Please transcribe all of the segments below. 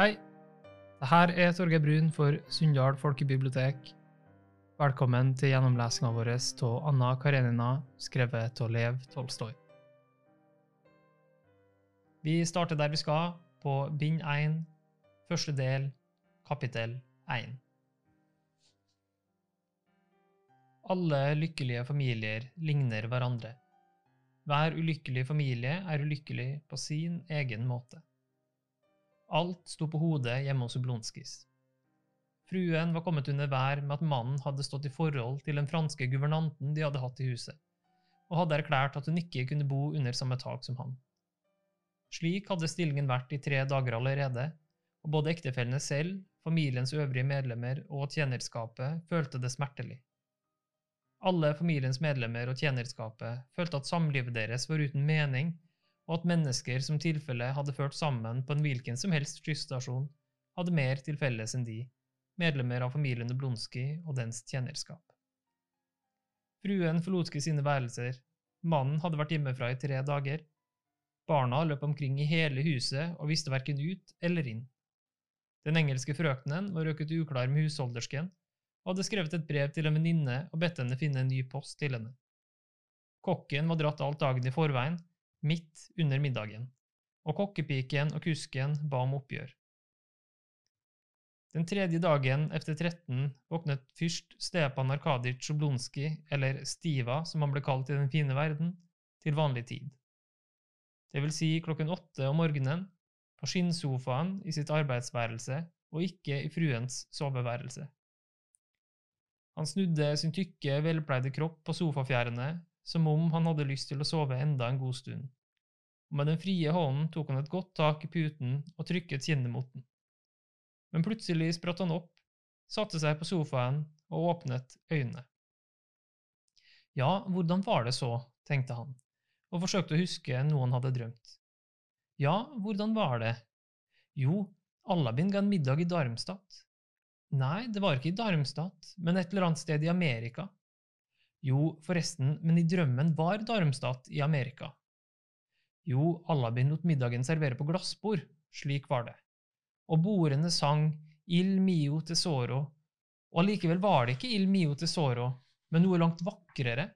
Hei, det her er Torgeir Brun for Sunndal folkebibliotek. Velkommen til gjennomlesinga vår av Anna Karenina, skrevet av Lev Tolstoy. Vi starter der vi skal, på bind 1, første del, kapittel 1. Alle lykkelige familier ligner hverandre. Hver ulykkelig familie er ulykkelig på sin egen måte. Alt sto på hodet hjemme hos Oblonskis. Fruen var kommet under vær med at mannen hadde stått i forhold til den franske guvernanten de hadde hatt i huset, og hadde erklært at hun ikke kunne bo under samme tak som han. Slik hadde stillingen vært i tre dager allerede, og både ektefellene selv, familiens øvrige medlemmer og tjenerskapet følte det smertelig. Alle familiens medlemmer og tjenerskapet følte at samlivet deres var uten mening og at mennesker som tilfelle hadde ført sammen på en hvilken som helst skysstasjon, hadde mer til felles enn de, medlemmer av familien Oblonskij og dens tjenerskap. Fruen forlot ikke sine værelser, mannen hadde vært hjemmefra i tre dager, barna løp omkring i hele huset og visste verken ut eller inn. Den engelske frøkenen var røket uklar med husholdersken og hadde skrevet et brev til en venninne og bedt henne finne en ny post til henne. Kokken var dratt alt dagen i forveien, midt under middagen, og kokkepiken og kusken ba om oppgjør. Den tredje dagen efter 13 våknet fyrst Stepan Arkadij Oblonskij, eller Stiva som han ble kalt i den fine verden, til vanlig tid. Det vil si klokken åtte om morgenen, på skinnsofaen i sitt arbeidsværelse og ikke i fruens soveværelse. Han snudde sin tykke, velpleide kropp på sofafjærene som om han hadde lyst til å sove enda en god stund, og med den frie hånden tok han et godt tak i puten og trykket kinnet mot den. Men plutselig spratt han opp, satte seg på sofaen og åpnet øynene. Ja, hvordan var det så, tenkte han, og forsøkte å huske noe han hadde drømt. Ja, hvordan var det? Jo, Alabin ga en middag i Darmstadt. Nei, det var ikke i Darmstadt, men et eller annet sted i Amerika. Jo, forresten, men i drømmen var Darmstadt i Amerika. Jo, Alabin lot middagen servere på glassbord, slik var det. Og bordene sang Il mio tesoro, og allikevel var det ikke Il mio tesoro, men noe langt vakrere.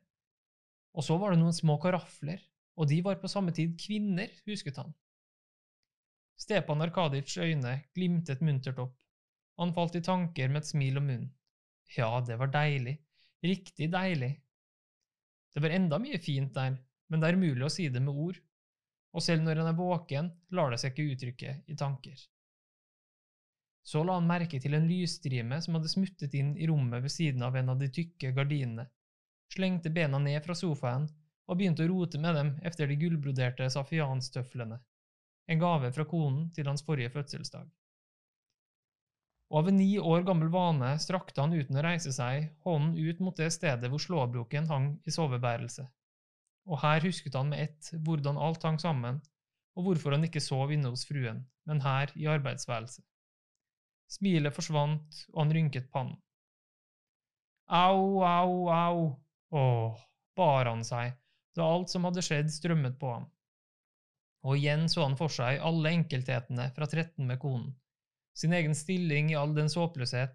Og så var det noen små karafler, og de var på samme tid kvinner, husket han. Stepan Arkadijs øyne glimtet muntert opp, han falt i tanker med et smil om munnen. Ja, det var deilig, Riktig deilig. Det var enda mye fint der, men det er umulig å si det med ord, og selv når en er våken, lar det seg ikke uttrykke i tanker. Så la han merke til en lysstrime som hadde smuttet inn i rommet ved siden av en av de tykke gardinene, slengte bena ned fra sofaen og begynte å rote med dem efter de gullbroderte safianstøflene, en gave fra konen til hans forrige fødselsdag og av en ni år gammel vane strakte han uten å reise seg hånden ut mot det stedet hvor slåbroken hang i sovebærelse. Og her husket han med ett hvordan alt hang sammen, og hvorfor han ikke sov inne hos fruen, men her i arbeidsværelset. Smilet forsvant, og han rynket pannen. Au, au, au, åh, bar han seg, da alt som hadde skjedd, strømmet på ham. Og igjen så han for seg alle enkelthetene fra tretten med konen sin egen stilling i all dens håpløshet,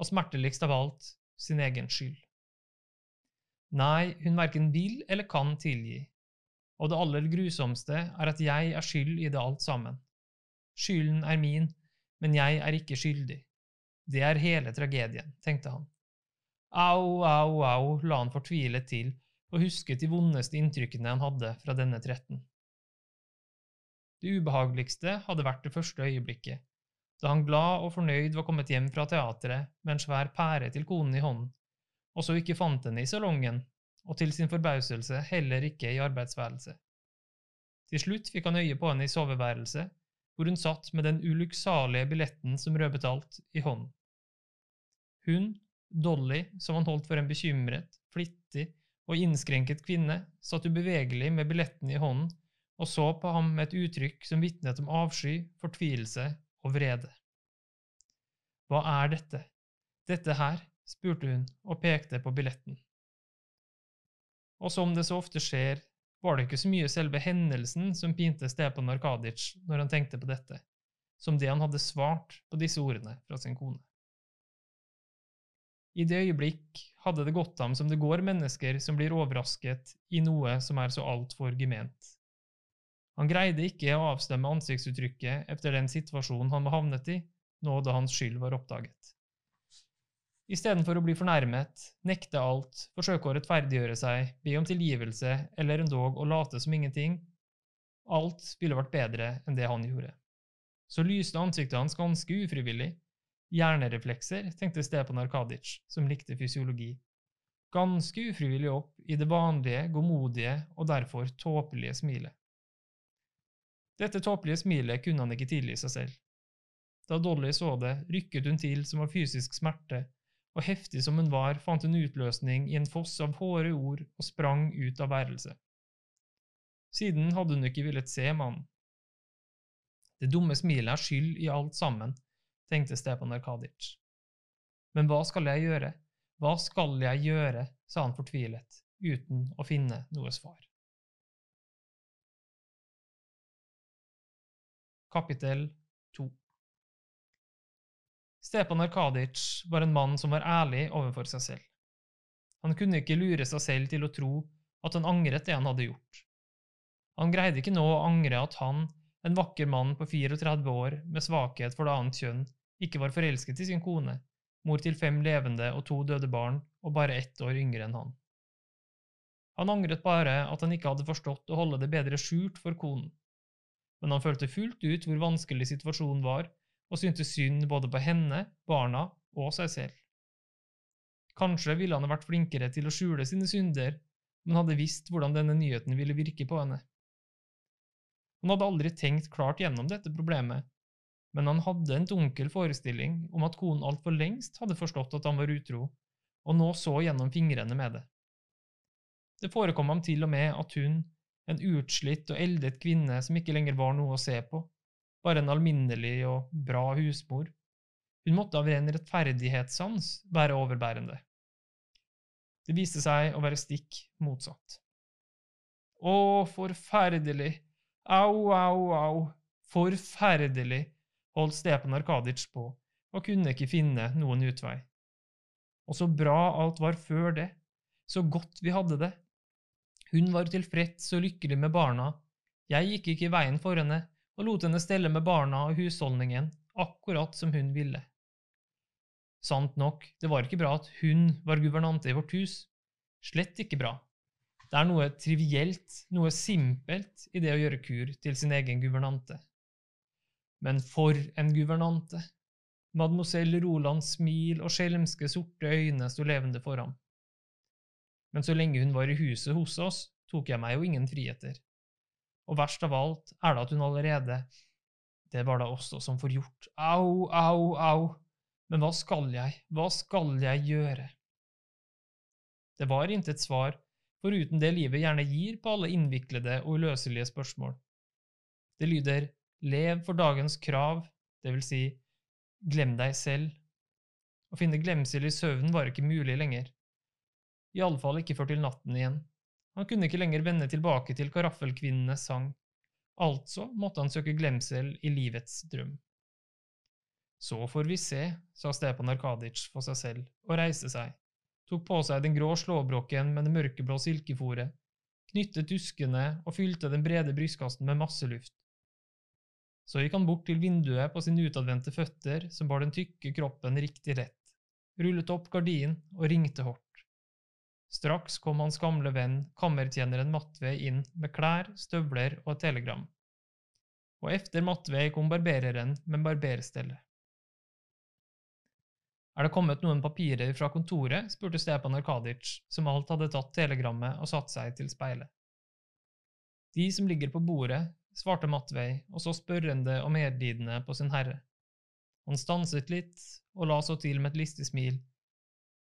og smerteligst av alt, sin egen skyld. Nei, hun verken vil eller kan tilgi, og det aller grusomste er at jeg er skyld i det alt sammen. Skylden er min, men jeg er ikke skyldig. Det er hele tragedien, tenkte han. Au, au, au, la han fortvilet til og husket de vondeste inntrykkene han hadde fra denne tretten. Det ubehageligste hadde vært det første øyeblikket, da han glad og fornøyd var kommet hjem fra teatret med en svær pære til konen i hånden, og så ikke fant henne i salongen, og til sin forbauselse heller ikke i arbeidsværelset. Til slutt fikk han øye på henne i soveværelset, hvor hun satt med den ulykksalige billetten som røpet alt, i hånden. Hun, Dolly, som han holdt for en bekymret, flittig og innskrenket kvinne, satt ubevegelig med billetten i hånden og så på ham med et uttrykk som vitnet om avsky, fortvilelse og vrede. Hva er dette? Dette her? spurte hun og pekte på billetten. Og som det så ofte skjer, var det ikke så mye selve hendelsen som pinte Stepan Arkadic når han tenkte på dette, som det han hadde svart på disse ordene fra sin kone. I det øyeblikk hadde det gått ham som det går mennesker som blir overrasket i noe som er så altfor gement. Han greide ikke å avstemme ansiktsuttrykket etter den situasjonen han var havnet i, nå da hans skyld var oppdaget. Istedenfor å bli fornærmet, nekte alt, forsøke å rettferdiggjøre seg, be om tilgivelse eller endog å late som ingenting, alt ville vært bedre enn det han gjorde. Så lyste ansiktet hans ganske ufrivillig. Hjernereflekser, tenkte Stepan Arkadic, som likte fysiologi. Ganske ufrivillig opp i det vanlige, godmodige og derfor tåpelige smilet. Dette tåpelige smilet kunne han ikke tilgi seg selv. Da Dolly så det, rykket hun til som av fysisk smerte, og heftig som hun var, fant hun utløsning i en foss av hårde ord og sprang ut av værelset. Siden hadde hun ikke villet se mannen. Det dumme smilet er skyld i alt sammen, tenkte Stepan Arkadic. Men hva skal jeg gjøre, hva skal jeg gjøre, sa han fortvilet, uten å finne noe svar. Kapittel 2 Stepan Arkadic var en mann som var ærlig overfor seg selv. Han kunne ikke lure seg selv til å tro at han angret det han hadde gjort. Han greide ikke nå å angre at han, en vakker mann på 34 år med svakhet for det annet kjønn, ikke var forelsket i sin kone, mor til fem levende og to døde barn og bare ett år yngre enn han. Han angret bare at han ikke hadde forstått å holde det bedre skjult for konen, men han følte fullt ut hvor vanskelig situasjonen var, og syntes synd både på henne, barna og seg selv. Kanskje ville han vært flinkere til å skjule sine synder, men hadde visst hvordan denne nyheten ville virke på henne. Han hadde aldri tenkt klart gjennom dette problemet, men han hadde en dunkel forestilling om at konen altfor lengst hadde forstått at han var utro, og nå så gjennom fingrene med det. Det forekom ham til og med at hun, en utslitt og eldet kvinne som ikke lenger var noe å se på, bare en alminnelig og bra husmor, hun måtte av ren rettferdighetssans være overbærende. Det viste seg å være stikk motsatt. Å, forferdelig, Au, au, au, forferdelig, holdt Stepan Arkadic på og kunne ikke finne noen utvei. Og så bra alt var før det, så godt vi hadde det. Hun var tilfreds og lykkelig med barna, jeg gikk ikke i veien for henne og lot henne stelle med barna og husholdningen akkurat som hun ville. Sant nok, det var ikke bra at hun var guvernante i vårt hus, slett ikke bra. Det er noe trivielt, noe simpelt i det å gjøre kur til sin egen guvernante. Men for en guvernante! Mademoiselle Rolands smil og skjelmske, sorte øyne sto levende for ham. Men så lenge hun var i huset hos oss, tok jeg meg jo ingen friheter. Og verst av alt er det at hun allerede Det var da også som forgjort. Au, au, au! Men hva skal jeg, hva skal jeg gjøre? Det var intet svar foruten det livet gjerne gir på alle innviklede og uløselige spørsmål. Det lyder lev for dagens krav, det vil si glem deg selv. Å finne glemsel i søvnen var ikke mulig lenger. Iallfall ikke før til natten igjen. Han kunne ikke lenger vende tilbake til karaffelkvinnenes sang. Altså måtte han søke glemsel i livets drøm. Så får vi se, sa Stepan Arkadic for seg selv og reiste seg tok på seg den grå slåbroken med det mørkeblå silkefòret, knyttet duskene og fylte den brede brystkassen med masse luft. Så gikk han bort til vinduet på sine utadvendte føtter som bar den tykke kroppen riktig rett, rullet opp gardinen og ringte hardt. Straks kom hans gamle venn, kammertjeneren Matvei, inn med klær, støvler og et telegram. Og efter Matvei kom barbereren med barberstellet. Er det kommet noen papirer fra kontoret? spurte Stepan Arkadic, som alt hadde tatt telegrammet og satt seg til speilet. De som ligger på bordet, svarte Matvei og så spørrende og medlidende på sin herre. Han stanset litt og la så til med et listig smil.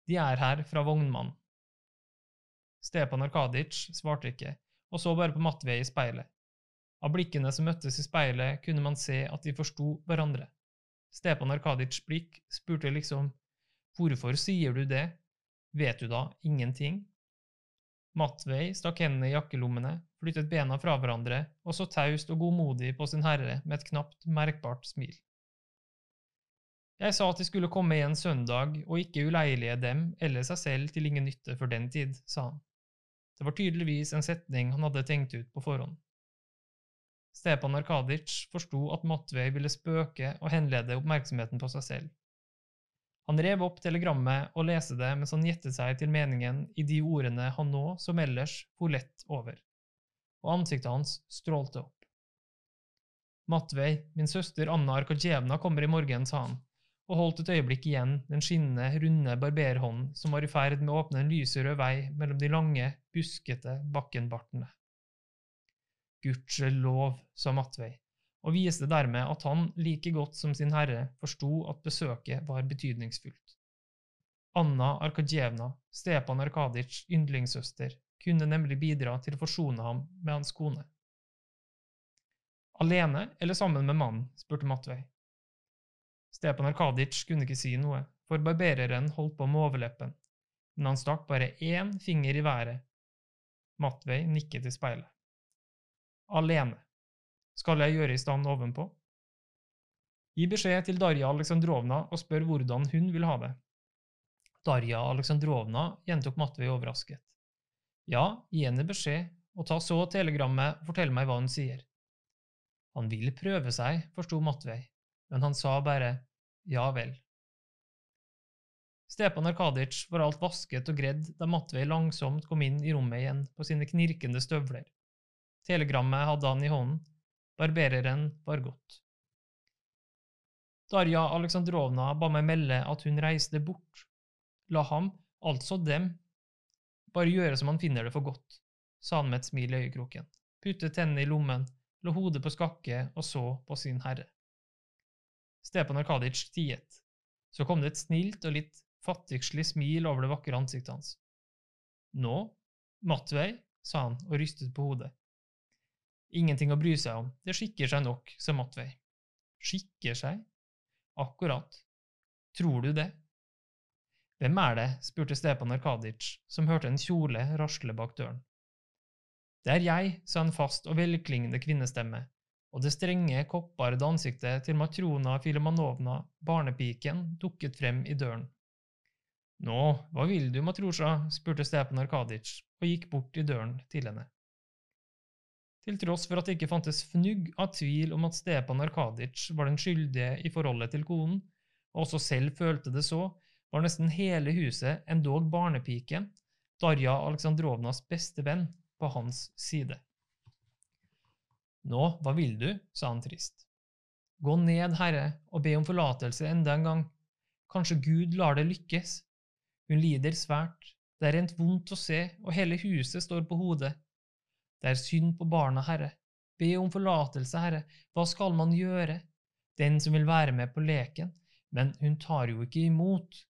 De er her fra vognmann. Stepan Arkadic svarte ikke, og så bare på Matvei i speilet. Av blikkene som møttes i speilet, kunne man se at de forsto hverandre. Stepan Arkadics blikk spurte liksom Hvorfor sier du det? Vet du da ingenting? Matvei stakk hendene i jakkelommene, flyttet bena fra hverandre og så taust og godmodig på sin herre med et knapt merkbart smil. Jeg sa at de skulle komme igjen søndag og ikke uleilige dem eller seg selv til ingen nytte for den tid, sa han. Det var tydeligvis en setning han hadde tenkt ut på forhånd. Stepan Arkadic forsto at Matvej ville spøke og henlede oppmerksomheten på seg selv. Han rev opp telegrammet og leste det mens han gjettet seg til meningen i de ordene han nå, som ellers, for lett over, og ansiktet hans strålte opp. Matvej, min søster Anna Arkadjevna kommer i morgen, sa han, og holdt et øyeblikk igjen den skinnende, runde barberhånden som var i ferd med å åpne en lyserød vei mellom de lange, buskete bakkenbartene. Gudskjelov, sa Matvei, og viste dermed at han, like godt som sin herre, forsto at besøket var betydningsfullt. Anna Arkadjevna, Stepan Arkadic' yndlingssøster, kunne nemlig bidra til å forsone ham med hans kone. Alene eller sammen med mannen? spurte Matvej. Stepan Arkadic kunne ikke si noe, for barbereren holdt på med overleppen, men han stakk bare én finger i været. Matvei nikket i speilet. Alene. Skal jeg gjøre i stand ovenpå? Gi beskjed til Darja Aleksandrovna og spør hvordan hun vil ha det. Darja Aleksandrovna gjentok Matvei overrasket. Ja, gi henne beskjed, og ta så telegrammet og fortell meg hva hun sier. Han vil prøve seg, forsto Matvej, men han sa bare ja vel. Stepan Arkadic var alt vasket og gredd da Matvei langsomt kom inn i rommet igjen på sine knirkende støvler. Telegrammet hadde han i hånden, Barbereren var gått. Darja Aleksandrovna ba meg melde at hun reiste bort. La ham, altså dem, bare gjøre som han finner det for godt, sa han med et smil i øyekroken, puttet tennene i lommen, lå hodet på skakke og så på sin herre. Stepan Arkadic tiet. Så kom det et snilt og litt fattigslig smil over det vakre ansiktet hans. Nå, Matvei, sa han og rystet på hodet. Ingenting å bry seg om, det skikker seg nok, sa Matvei. Skikker seg? Akkurat. Tror du det? Hvem er det? spurte Stepan Arkadic, som hørte en kjole rasle bak døren. Det er jeg, sa en fast og velklingende kvinnestemme, og det strenge, kopparede ansiktet til Matrona Filimonovna, barnepiken, dukket frem i døren. Nå, hva vil du, Matrosja? spurte Stepan Arkadic og gikk bort i døren til henne. Til tross for at det ikke fantes fnugg av tvil om at Stepan Arkadic var den skyldige i forholdet til konen, og også selv følte det så, var nesten hele huset, endog barnepiken, Darja Aleksandrovnas beste venn, på hans side. Nå, hva vil du? sa han trist. Gå ned, herre, og be om forlatelse enda en gang. Kanskje Gud lar det lykkes. Hun lider svært, det er rent vondt å se, og hele huset står på hodet. Det er synd på barna, Herre. Be om forlatelse, Herre. Hva skal man gjøre? Den som vil være med på leken, men hun tar jo ikke imot.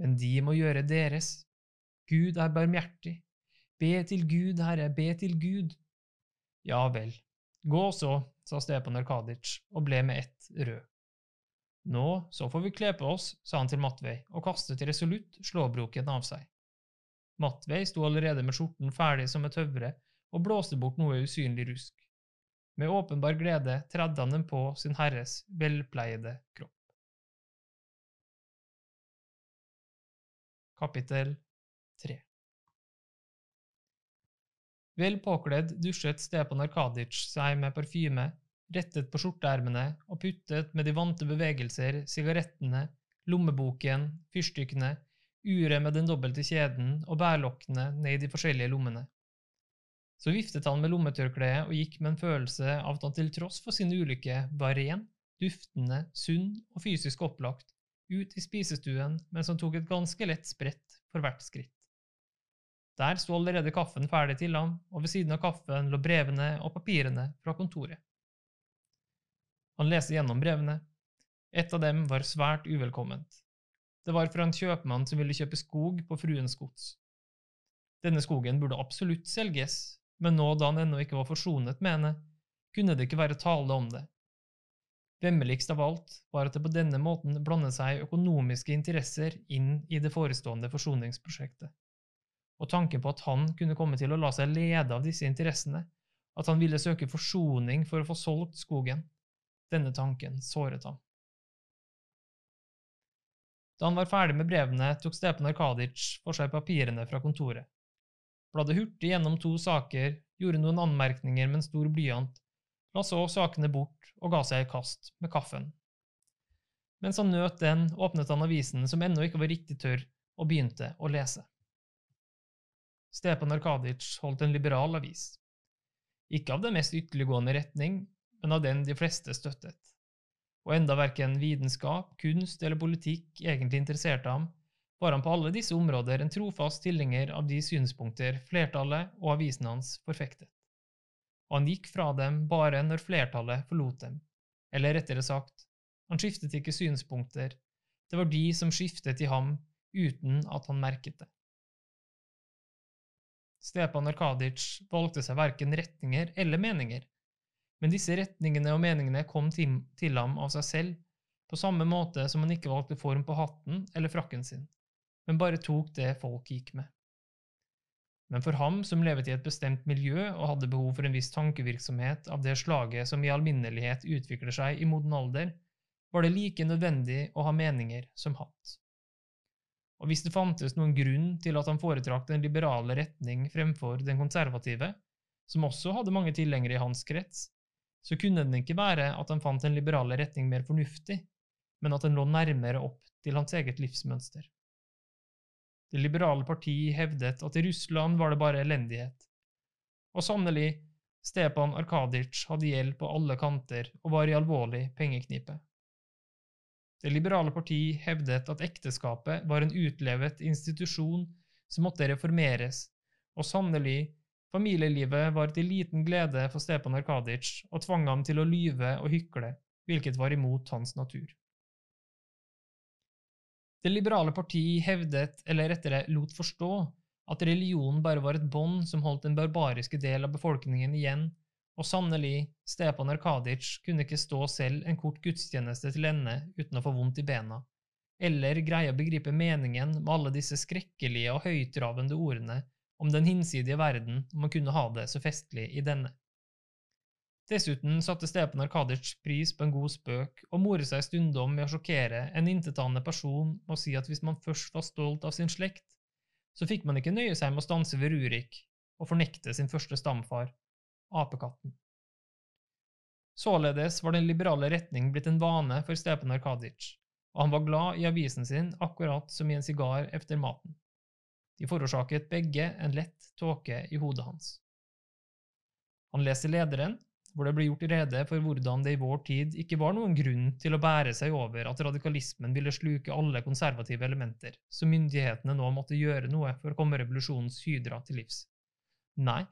Men de må gjøre deres. Gud er barmhjertig. Be til Gud, Herre, be til Gud. Ja vel. Gå så, sa Stepan Arkadic og ble med ett rød. Nå, så får vi kle på oss, sa han til Matvei og kastet resolutt slåbroken av seg. Matvei sto allerede med skjorten ferdig som et høvre og blåste bort noe usynlig rusk. Med åpenbar glede tredde han den på sin herres velpleiede kropp. Kapittel 3 Vel påkledd dusjet Stepan Arkadic seg med parfyme, rettet på skjorteermene og puttet med de vante bevegelser sigarettene, lommeboken, fyrstikkene, uret med den dobbelte kjeden og bærlokkene ned i de forskjellige lommene. Så viftet han med lommetørkleet og gikk med en følelse av at han til tross for sin ulykke var ren, duftende, sunn og fysisk opplagt, ut i spisestuen mens han tok et ganske lett sprett for hvert skritt. Der sto allerede kaffen ferdig til ham, og ved siden av kaffen lå brevene og papirene fra kontoret. Han leste gjennom brevene. Et av dem var svært uvelkomment. Det var fra en kjøpmann som ville kjøpe skog på fruens gods. Denne skogen burde absolutt selges, men nå da han ennå ikke var forsonet med henne, kunne det ikke være tale om det. Vemmeligst av alt var at det på denne måten blandet seg økonomiske interesser inn i det forestående forsoningsprosjektet. Og tanken på at han kunne komme til å la seg lede av disse interessene, at han ville søke forsoning for å få solgt skogen, denne tanken såret ham. Da han var ferdig med brevene, tok Stepan Arkadic for seg papirene fra kontoret. Bladde hurtig gjennom to saker, gjorde noen anmerkninger med en stor blyant, la så sakene bort og ga seg i kast med kaffen. Mens han nøt den, åpnet han avisen som ennå ikke var riktig tørr, og begynte å lese. Stepan Arkadic holdt en liberal avis. Ikke av den mest ytterliggående retning, men av den de fleste støttet. Og enda verken vitenskap, kunst eller politikk egentlig interesserte ham, var han på alle disse områder en trofast tilhenger av de synspunkter flertallet og avisen hans forfektet. Og han gikk fra dem bare når flertallet forlot dem, eller rettere sagt, han skiftet ikke synspunkter, det var de som skiftet i ham uten at han merket det. Stepan Arkadic valgte seg verken retninger eller meninger, men disse retningene og meningene kom til, ham av seg selv, på samme måte som han ikke valgte form på hatten eller frakken sin, men bare tok det folk gikk med. Men for ham som levet i et bestemt miljø og hadde behov for en viss tankevirksomhet av det slaget som i alminnelighet utvikler seg i moden alder, var det like nødvendig å ha meninger som hatt. Og hvis det fantes noen grunn til at han foretrakk den liberale retning fremfor den konservative, som også hadde mange tilhengere i hans krets, så kunne den ikke være at han fant den liberale retning mer fornuftig, men at den lå nærmere opp til hans eget livsmønster. Det liberale parti hevdet at i Russland var det bare elendighet. Og sannelig, Stepan Arkadic hadde gjeld på alle kanter og var i alvorlig pengeknipe. Det liberale parti hevdet at ekteskapet var en utlevet institusjon som måtte reformeres, og sannelig, familielivet var til liten glede for Stepan Arkadic og tvang ham til å lyve og hykle, hvilket var imot hans natur. Det liberale parti hevdet, eller rettere lot forstå, at religion bare var et bånd som holdt den barbariske del av befolkningen igjen og sannelig, Stepan Arkadic kunne ikke stå selv en kort gudstjeneste til ende uten å få vondt i bena, eller greie å begripe meningen med alle disse skrekkelige og høytravende ordene om den hinsidige verden om man kunne ha det så festlig i denne. Dessuten satte Stepan Arkadic pris på en god spøk og more seg stundom med å sjokkere en intetanende person med å si at hvis man først var stolt av sin slekt, så fikk man ikke nøye seg med å stanse ved Rurik og fornekte sin første stamfar, apekatten. Således var den liberale retning blitt en vane for Stepan Arkadic, og han var glad i avisen sin akkurat som i en sigar efter maten. De forårsaket begge en lett tåke i hodet hans. Han leser lederen, hvor det blir gjort rede for hvordan det i vår tid ikke var noen grunn til å bære seg over at radikalismen ville sluke alle konservative elementer, så myndighetene nå måtte gjøre noe for å komme revolusjonens hydra til livs. Nei,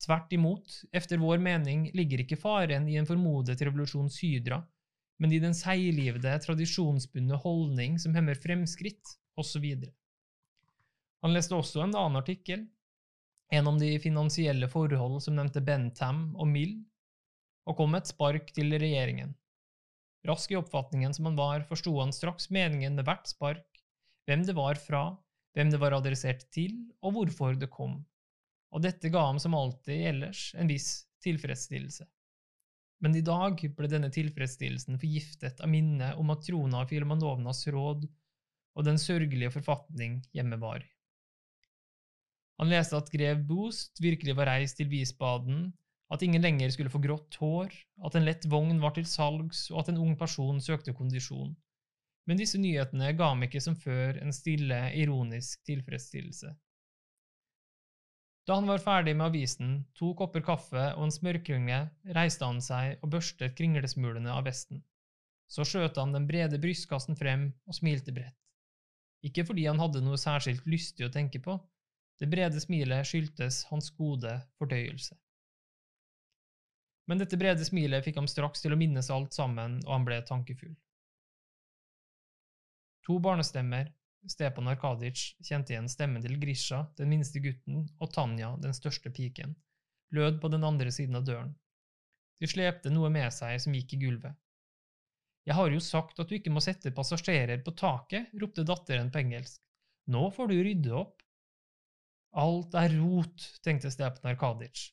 Tvert imot, efter vår mening ligger ikke faren i en formodet revolusjonshydra, men i den seiglivede, tradisjonsbundne holdning som hemmer fremskritt, osv. Han leste også en annen artikkel, en om de finansielle forhold som nevnte Bentham og Mill, og kom med et spark til regjeringen. Rask i oppfatningen som han var, forsto han straks meningen med hvert spark, hvem det var fra, hvem det var adressert til, og hvorfor det kom og dette ga ham som alltid ellers en viss tilfredsstillelse. Men i dag ble denne tilfredsstillelsen forgiftet av minnet om at Trona Filmanovnas råd og den sørgelige forfatning hjemme var. Han leste at grev Boost virkelig var reist til Wiesbaden, at ingen lenger skulle få grått hår, at en lett vogn var til salgs, og at en ung person søkte kondisjon. Men disse nyhetene ga ham ikke som før en stille, ironisk tilfredsstillelse. Da han var ferdig med avisen, to kopper kaffe og en smørklynge, reiste han seg og børstet kringlesmulene av vesten. Så skjøt han den brede brystkassen frem og smilte bredt. Ikke fordi han hadde noe særskilt lystig å tenke på, det brede smilet skyldtes hans gode fordøyelse. Men dette brede smilet fikk ham straks til å minnes alt sammen, og han ble tankefull. To barnestemmer, Stepan Arkadic kjente igjen stemmen til Grisha, den minste gutten, og Tanja, den største piken, lød på den andre siden av døren. De slepte noe med seg som gikk i gulvet. Jeg har jo sagt at du ikke må sette passasjerer på taket, ropte datteren på engelsk. Nå får du rydde opp. Alt er rot, tenkte Stepan Arkadic.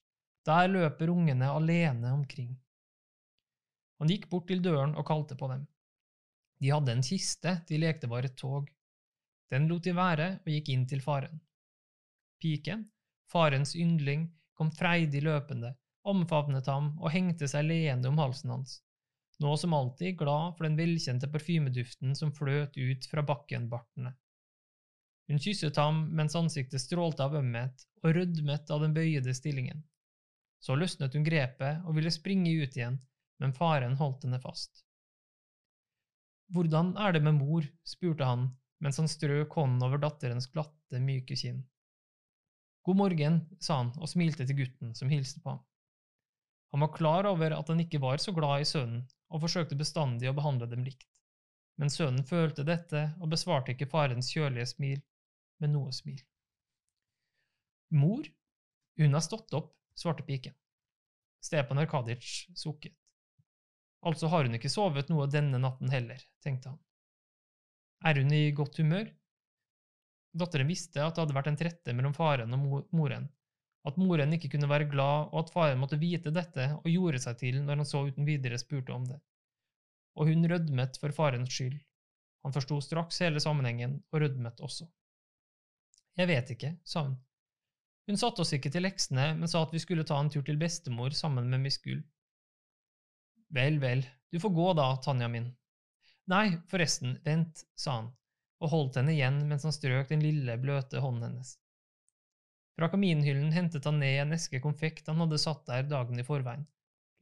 Der løper ungene alene omkring. Han gikk bort til døren og kalte på dem. De hadde en kiste, de lekte var et tog. Den lot de være og gikk inn til faren. Piken, farens yndling, kom freidig løpende, omfavnet ham og hengte seg leende om halsen hans, nå som alltid glad for den velkjente parfymeduften som fløt ut fra bakkenbartene. Hun kysset ham mens ansiktet strålte av ømhet og rødmet av den bøyede stillingen. Så løsnet hun grepet og ville springe ut igjen, men faren holdt henne fast. Hvordan er det med mor? spurte han mens han strøk hånden over datterens glatte, myke kinn. God morgen, sa han og smilte til gutten som hilste på ham. Han var klar over at han ikke var så glad i sønnen, og forsøkte bestandig å behandle dem likt. Men sønnen følte dette og besvarte ikke farens kjølige smil med noe smil. Mor, hun har stått opp, svarte piken. Stepan Arkadic sukket. Altså har hun ikke sovet noe denne natten heller, tenkte han. Er hun i godt humør? Datteren visste at det hadde vært en trette mellom faren og moren, at moren ikke kunne være glad, og at faren måtte vite dette og gjorde seg til når han så uten videre spurte om det. Og hun rødmet for farens skyld. Han forsto straks hele sammenhengen og rødmet også. Jeg vet ikke, sa hun. Hun satte oss ikke til leksene, men sa at vi skulle ta en tur til bestemor sammen med Miss Gull. Vel, vel, du får gå da, Tanja min. Nei, forresten, vent, sa han og holdt henne igjen mens han strøk den lille, bløte hånden hennes. Fra kaminhyllen hentet han ned en eske konfekt han hadde satt der dagen i forveien,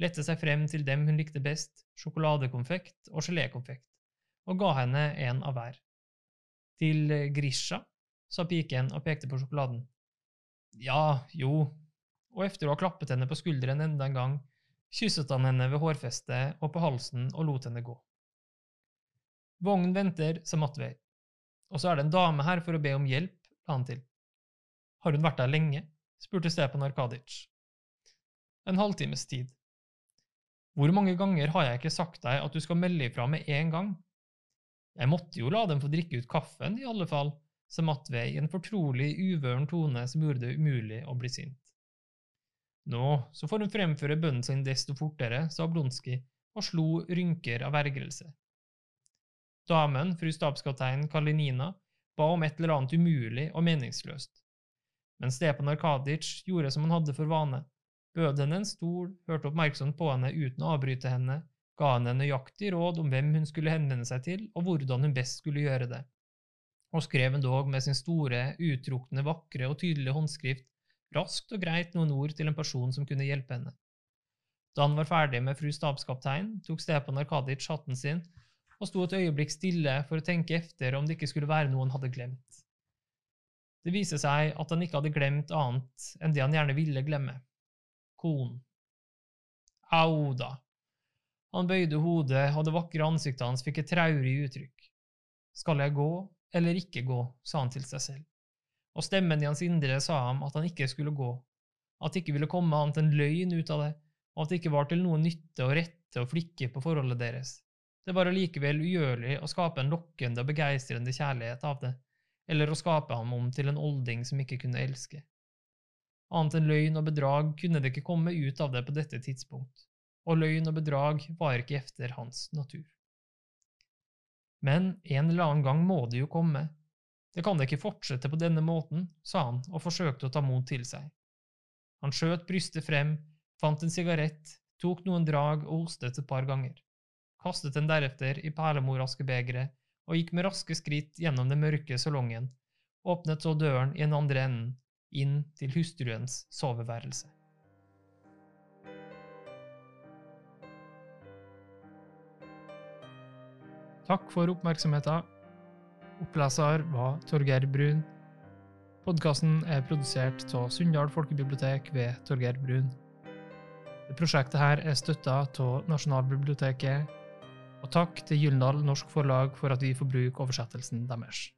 lette seg frem til dem hun likte best, sjokoladekonfekt og gelékonfekt, og ga henne en av hver. Til Grisha, sa piken og pekte på sjokoladen. Ja, jo, og efter å ha klappet henne på skulderen enda en gang, kysset han henne ved hårfestet og på halsen og lot henne gå. Vognen venter, sa Matvei. Og så er det en dame her for å be om hjelp, la han til. Har hun vært der lenge? spurte Stepan Arkadic. En halvtimes tid. Hvor mange ganger har jeg ikke sagt deg at du skal melde ifra med en gang? Jeg måtte jo la dem få drikke ut kaffen, i alle fall, sa Matvei i en fortrolig, uvøren tone som gjorde det umulig å bli sint. Nå, så får hun fremføre bønnen sin desto fortere, sa Blonski, og slo rynker av ergrelse. Damen, fru stabskaptein Kalinina, ba om et eller annet umulig og meningsløst. Men Stepan Arkadic gjorde som han hadde for vane, bød henne en stol, hørte oppmerksomt på henne uten å avbryte henne, ga henne nøyaktig råd om hvem hun skulle henvende seg til, og hvordan hun best skulle gjøre det, og skrev endog med sin store, uttrukne, vakre og tydelige håndskrift raskt og greit noen ord til en person som kunne hjelpe henne. Da han var ferdig med fru stabskaptein, tok Stepan Arkadic hatten sin og sto et øyeblikk stille for å tenke efter om det ikke skulle være noe han hadde glemt. Det viste seg at han ikke hadde glemt annet enn det han gjerne ville glemme – konen. Au da. Han bøyde hodet, og det vakre ansiktet hans fikk et traurig uttrykk. Skal jeg gå eller ikke gå, sa han til seg selv, og stemmen i hans indre sa ham at han ikke skulle gå, at det ikke ville komme annet enn løgn ut av det, og at det ikke var til noe nytte å rette og flikke på forholdet deres. Det var allikevel ugjørlig å skape en lokkende og begeistrende kjærlighet av det, eller å skape ham om til en olding som ikke kunne elske. Annet enn løgn og bedrag kunne det ikke komme ut av det på dette tidspunkt, og løgn og bedrag var ikke efter hans natur. Men en eller annen gang må det jo komme. Det kan da ikke fortsette på denne måten, sa han og forsøkte å ta mot til seg. Han skjøt brystet frem, fant en sigarett, tok noen drag og hostet et par ganger kastet den deretter i perlemoraskebegeret og gikk med raske skritt gjennom den mørke salongen, åpnet så døren i den andre enden, inn til hustruens soveværelse. Takk for oppmerksomheten. Oppleser var Torgeir Brun. Podkasten er produsert av Sunndal folkebibliotek ved Torgeir Brun. Prosjektet her er støtta av Nasjonalbiblioteket og takk til Gyldendal Norsk Forlag for at vi får bruke oversettelsen deres.